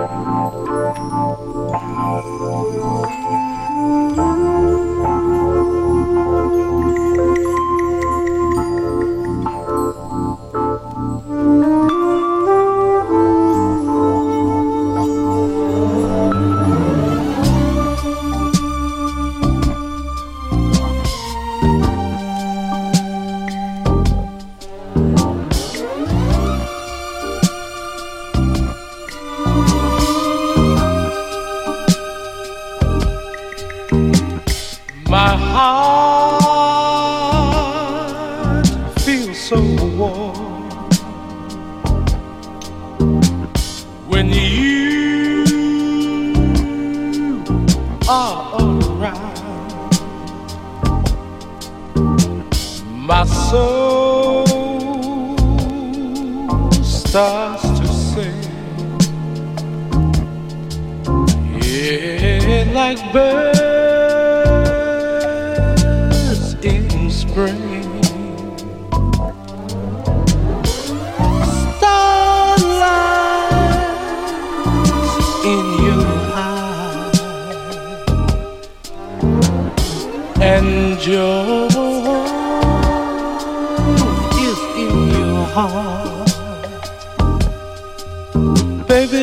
Thank you.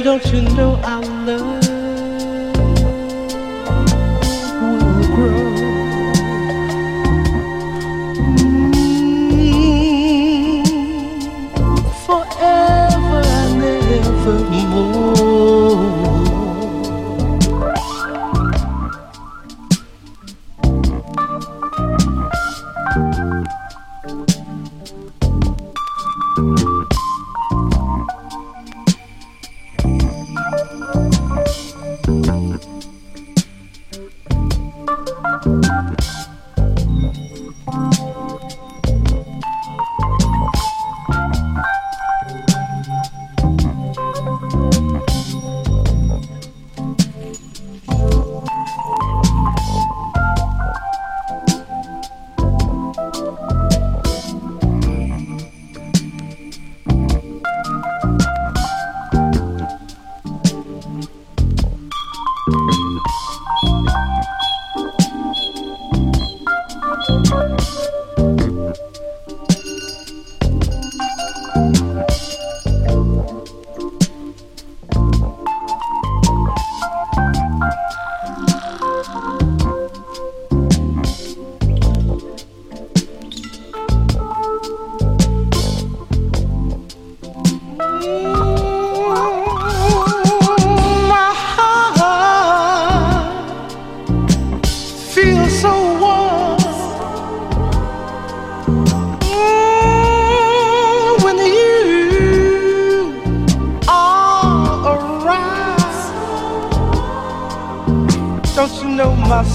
don't you know I love you?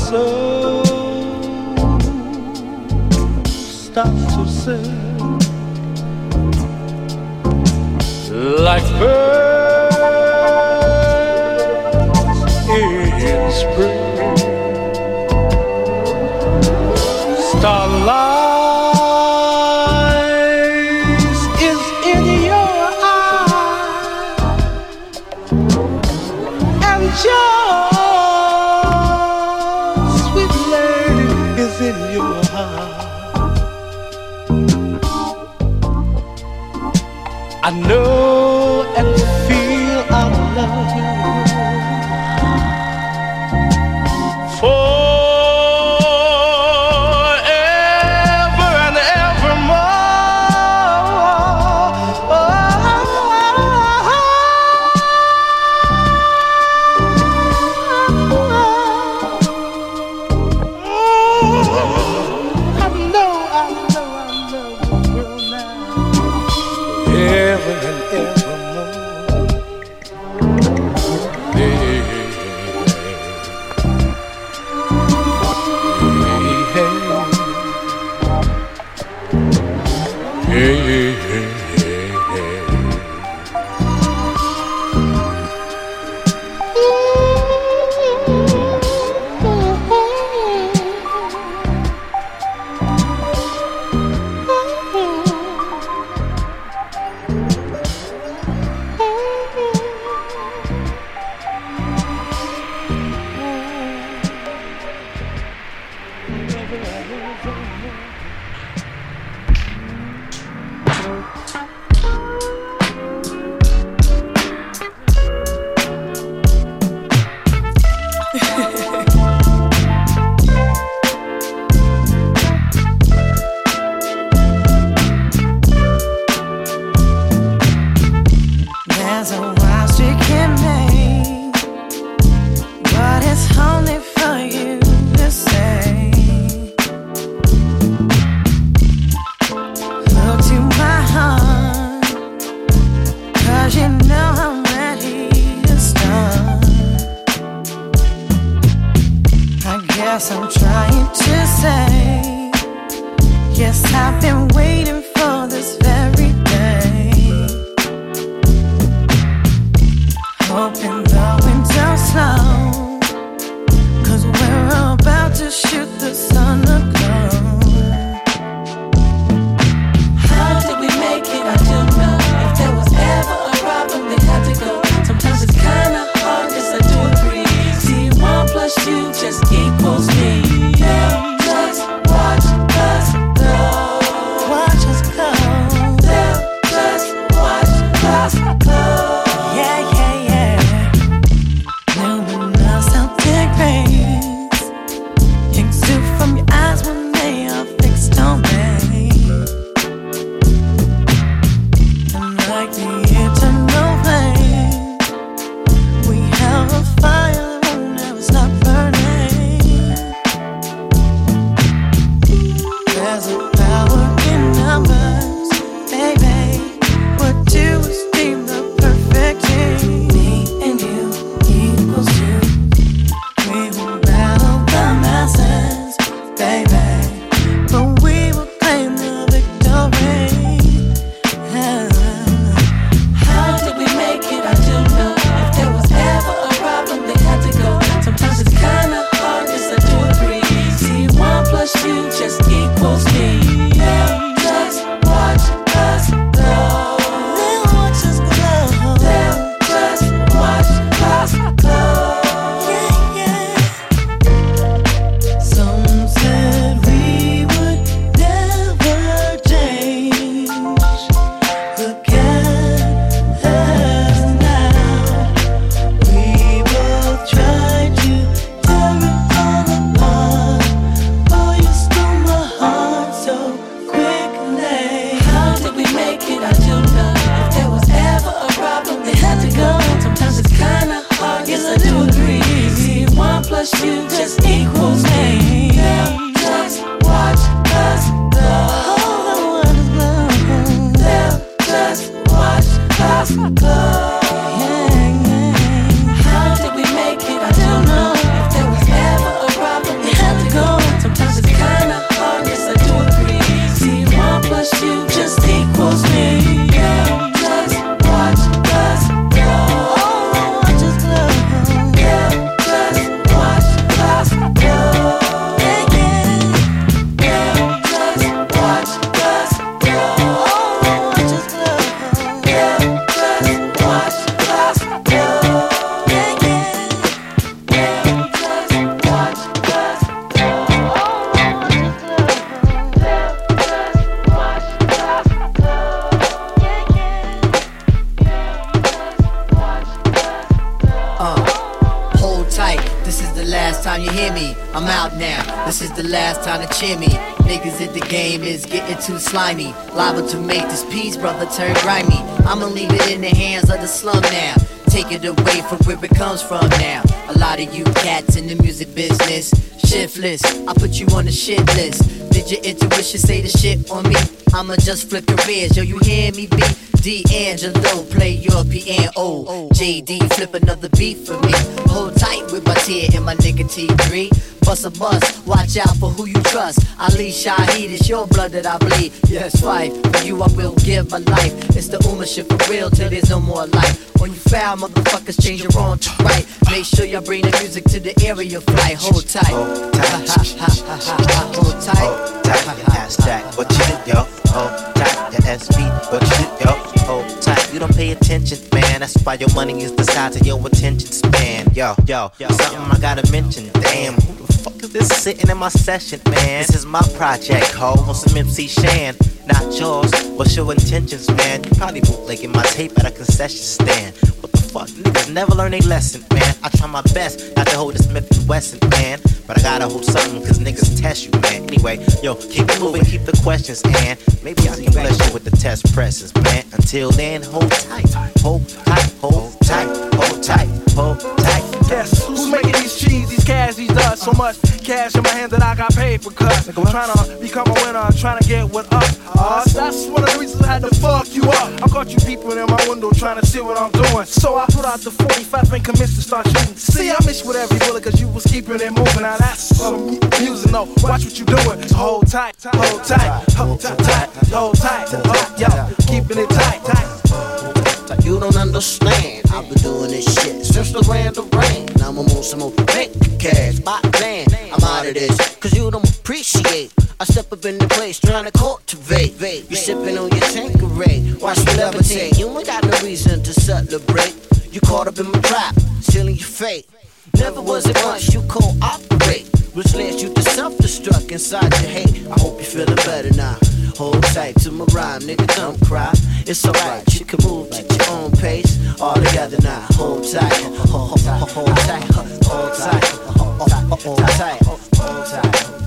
so starts to sing like birds. guess I'm trying to say, yes, I've been waiting too slimy. Liable to make this piece, brother, turn grimy. I'ma leave it in the hands of the slum now. Take it away from where it comes from now. A lot of you cats in the music business, shiftless. I put you on the shit list. Did your intuition say the shit on me? I'ma just flip careers, yo, you hear me beat? D'Angelo, play your piano. JD, flip another beat for me. Hold tight with my tear and my nigga T3 bust a bust. Watch out for who you trust. Ali Shaheed, it's your blood that I bleed. Yes, right. For you, I will give my life. It's the Ummah shit for real till there's no more life. When you foul, motherfuckers change your wrong to right. Make sure y'all bring the music to the area fly. Hold tight. Hold tight. Hold tight. Hold tight. Your ass jack. What you yo? Hold tight. Your SB. What you did, yo? You don't pay attention, man. That's why your money is the size of your attention span. Yo, yo, something I gotta mention. Damn, who the fuck is this sitting in my session, man? This is my project, ho, on some MC Shan. Not yours, what's your intentions, man? You probably bootlegging my tape at a concession stand. What the fuck? Niggas never learn a lesson, man. I try my best not to hold this Smith and Wesson, man. But I gotta hold something, cause niggas test you, man. Anyway, yo, keep it moving, keep the questions, and maybe I can bless you with the test presses, man. Until then, hold tight, hold tight, hold tight, hold tight, hold tight. Yes, who's making these cheese, these cash, these dust? So much cash in my hand that I got paid for cuts. Trying to become a winner, trying to get with us. Uh, that's one of the reasons I had to fuck you up. I caught you peeping in my window trying to see what I'm doing. So I put out the 45 and commenced to start shooting. See, I miss with every bullet cause you was keeping it moving. Now that's some music, no. Watch what you doing. hold tight, hold tight, hold tight, hold tight. Hold tight. yo, keeping it tight, tight. You don't understand. I've been doing this shit since the land of rain. Now I'm on some more big cash. By then, I'm out of this. Cause you don't appreciate. I step up in the place trying to cultivate. You sipping on your Tanqueray. Watch me levitate. You ain't got no reason to celebrate. You caught up in my trap, sealing your fate. Never was it once you cooperate, which led you to self-destruct inside your hate. I hope you're feeling better now. Hold tight to my rhyme, nigga, don't cry. It's alright, you can move at your own pace. All together now, hold tight, hold tight, hold tight, hold tight, hold tight, hold tight.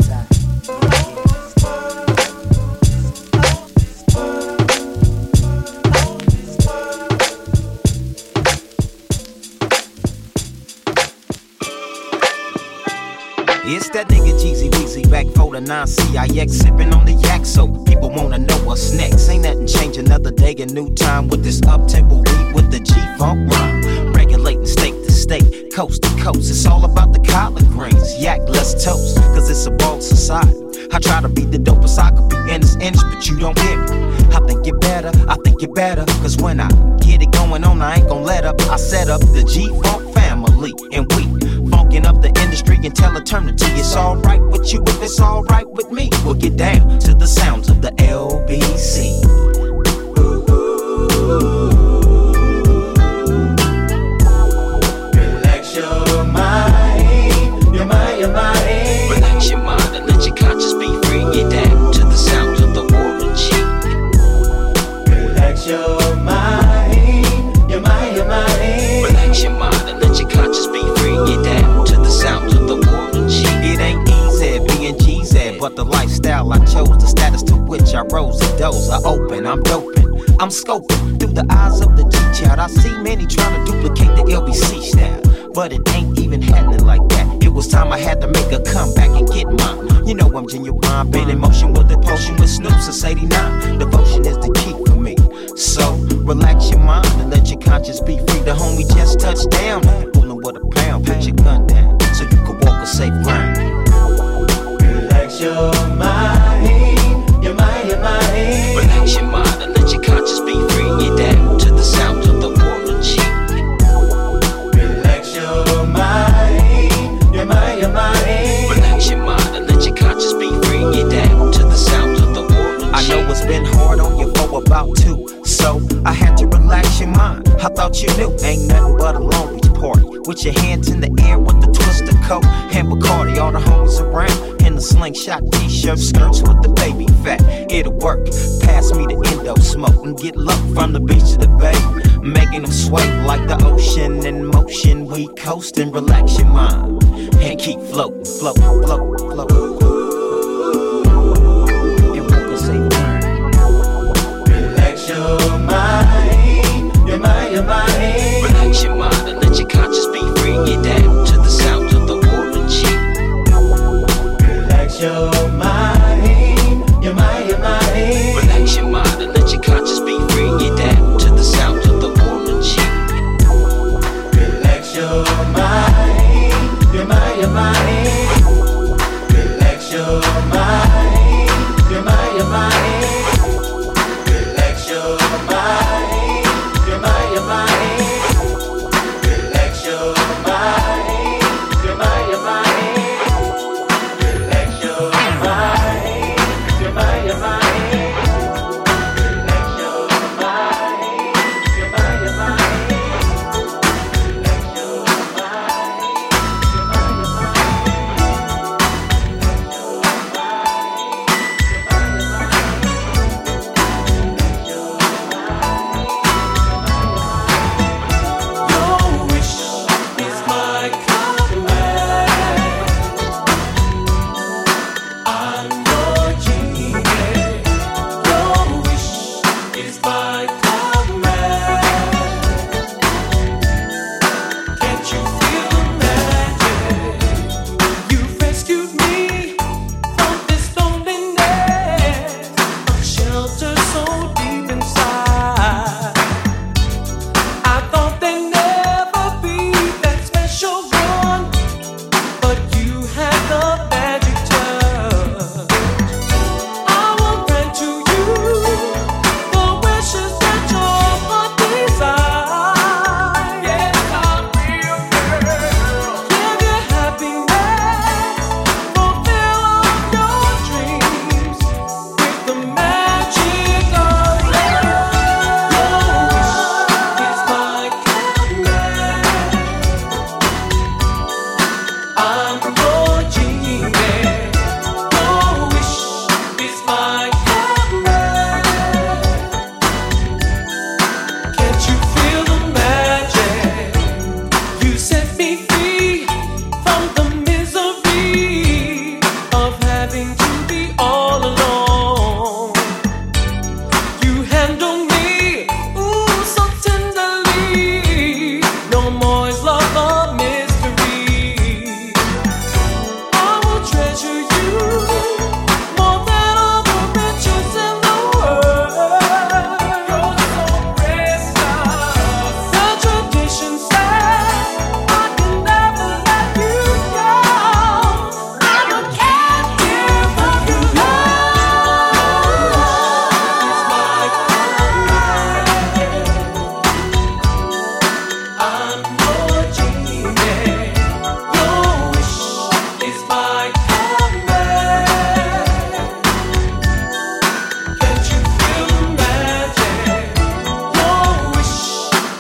The 9CIX sipping on the yak so people wanna know what's next. Ain't nothing change another day, a new time with this up tempo beat with the G funk rhyme. Regulating state to state, coast to coast. It's all about the collard greens. Yak, let's toast, cause it's a bold society. I try to be the dopest I could be in this inch, but you don't hear me. I think you're better, I think you're better. Cause when I get it going on, I ain't gon' let up. I set up the G Funk family, and we funkin' up the industry until eternity. It's alright with you if it's alright with me. We'll get down to the sounds of the LBC. Relax lifestyle I chose, the status to which I rose, the doors are open. I'm doping, I'm scoping through the eyes of the child. I see many trying to duplicate the LBC style. But it ain't even happening like that. It was time I had to make a comeback and get mine. You know I'm genuine, been in motion with the potion with Snoop since 89. Devotion is the key for me. So relax your mind and let your conscience be free. The homie just touched down. Fooling with a pound, put your gun down so you can walk a safe ground. I thought you knew, ain't nothing but a Beach party. With your hands in the air with the twister coat and Bacardi, all the homies around in the slingshot t-shirt skirts with the baby fat. It'll work. Pass me the endo smoke and get low from the beach to the bay, making them sway like the ocean in motion. We coast and relax your mind and keep floating, floating, floating, floating. Your mind.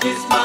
is my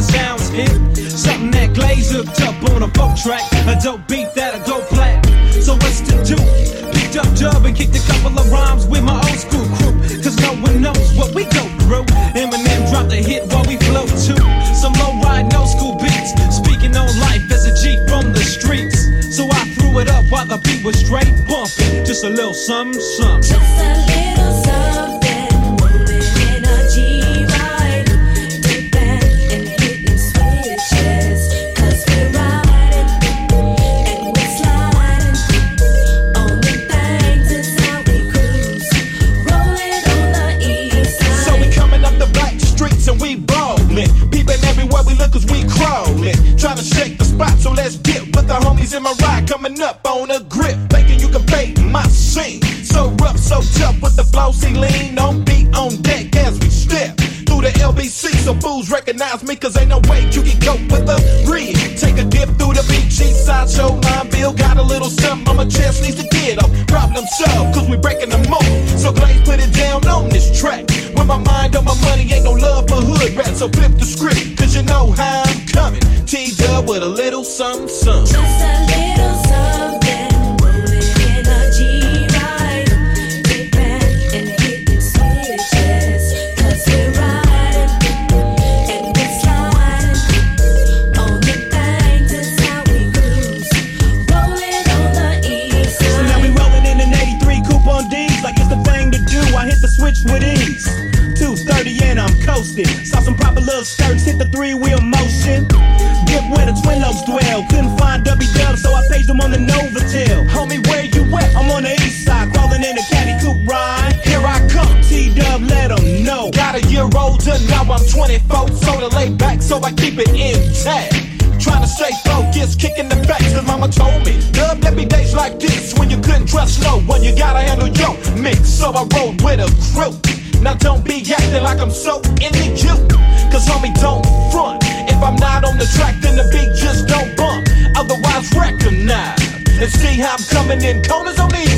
the sounds hit. Something that glaze hooked up on a boat track. A dope beat that'll go plat. So what's to do? Picked up dub and kicked a couple of rhymes with my old school crew. Cause no one knows what we go through. Eminem dropped a hit while we flow too. Some low ride, no school beats. Speaking on life as a G from the streets. So I threw it up while the beat was straight bumping. Just a little something, something. Just a little something, in my ride coming up on a grip. Thinking you can pay my scene. So rough, so tough with the flow, see lean on beat on deck as we step. Through the LBC, so fools recognize me, cause ain't no way you can cope with a real. Take a dip through the beach, east side show, line bill, got a little something on my chest, needs to get up. Problem solved, cause we breaking the mold. So Glaze put it down on this track. With my mind on my money, ain't no love for hood rats, so flip the script, cause you know how I'm coming. T-Dub with a little something, something. A crew. Now don't be acting like I'm so into you. Cause homie, don't front. If I'm not on the track, then the beat just don't bump. Otherwise, recognize. And see how I'm coming in corners on the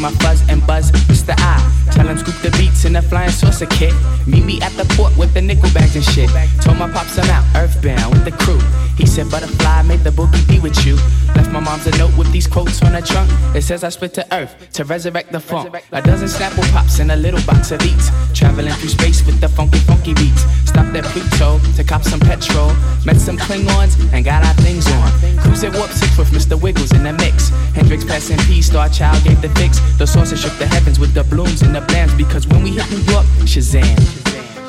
my fuzz and buzz, Mr. I. Tell him scoop the beats in a flying saucer kit. Meet me at the port with the nickel bags and shit. Told my pops I'm out, earthbound with the crew. He said, Butterfly, made the boogie be with you. Left my mom's a note with these quotes on her trunk. It says I split to earth to resurrect the funk. A dozen Snapple pops in a little box of eats. Traveling through space with the funky, funky beats. Stopped at Pluto to cop some petrol. Met some Klingons and got our things on. Cruising warp six with Mr. Wiggles in the mix. Hendrix passing P, Star Child gave the fix. The saucer shook the heavens with the blooms and the blams. Because when we hit New York, Shazam.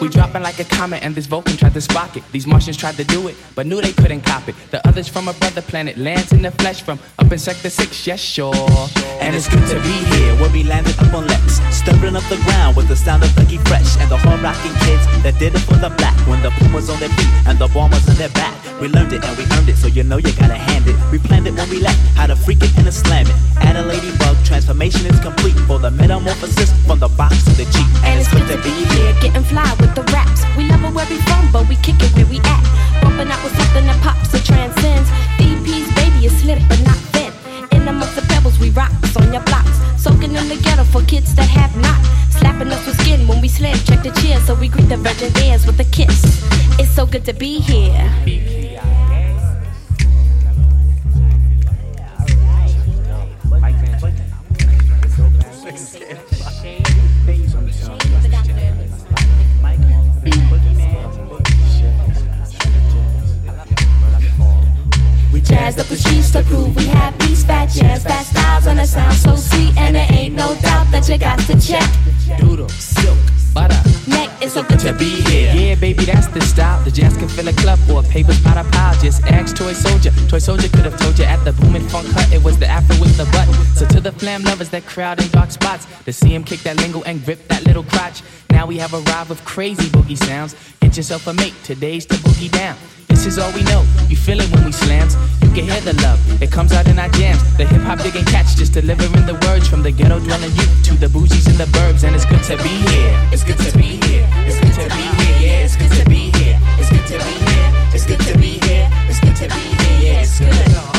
We dropping like a comet, and this Vulcan tried to spark it. These Martians tried to do it, but knew they couldn't cop it. The others from a brother planet lands in the flesh from up in Sector 6, yes, sure. And it's good to be here. where we landed up on Lex. Stirring up the ground with the sound of Dougie Fresh and the hard rocking kids that did it for the black. When the boom was on their feet and the Bombers on their back. We learned it and we earned it, so you know you gotta hand it. We planned it when we left, how to freak it and to slam it. Add a ladybug, transformation is complete for the metamorphosis from the box to the Jeep. And it's good to be here. Getting fly with the raps. We love it where we from, but we kick it where we at. Bumping out with something that pops or transcends. DP's baby is slick, but not thin. In amongst the pebbles, we rocks on your blocks. Soaking in the ghetto for kids that have not. Slapping us with skin when we slam. Check the cheer, so we greet the virgin ears with a kiss. It's so good to be here. We jazzed up the streets to prove we have these fat jazz, fat styles, and it sounds so sweet. And there ain't no doubt that you got to check. Doodle, silk, butter. Neck is so good to be here. Yeah, baby, that's the style. The jazz can fill a club or a paper's pot of pile. Just ask Toy Soldier. Toy Soldier could have told you at the booming funk hut it was the afro with the butt. So to the flam lovers that crowd in dark spots, to see him kick that lingo and grip that little crotch. Now we have arrived with crazy boogie sounds. Get yourself a mate. Today's the boogie down. This is all we know. You feel it when we slams. You can hear the love. It comes out in our jams. The hip hop digging cats just delivering the words from the ghetto dwelling youth to the bougies in the burbs. And it's good to be here. It's good to be here. It's good to be here. Yeah, it's good to be here. It's good to be here. It's good to be here. It's good to be here. Yeah, it's good.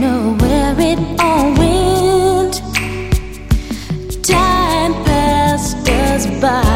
Know where it all went. Time passed us by.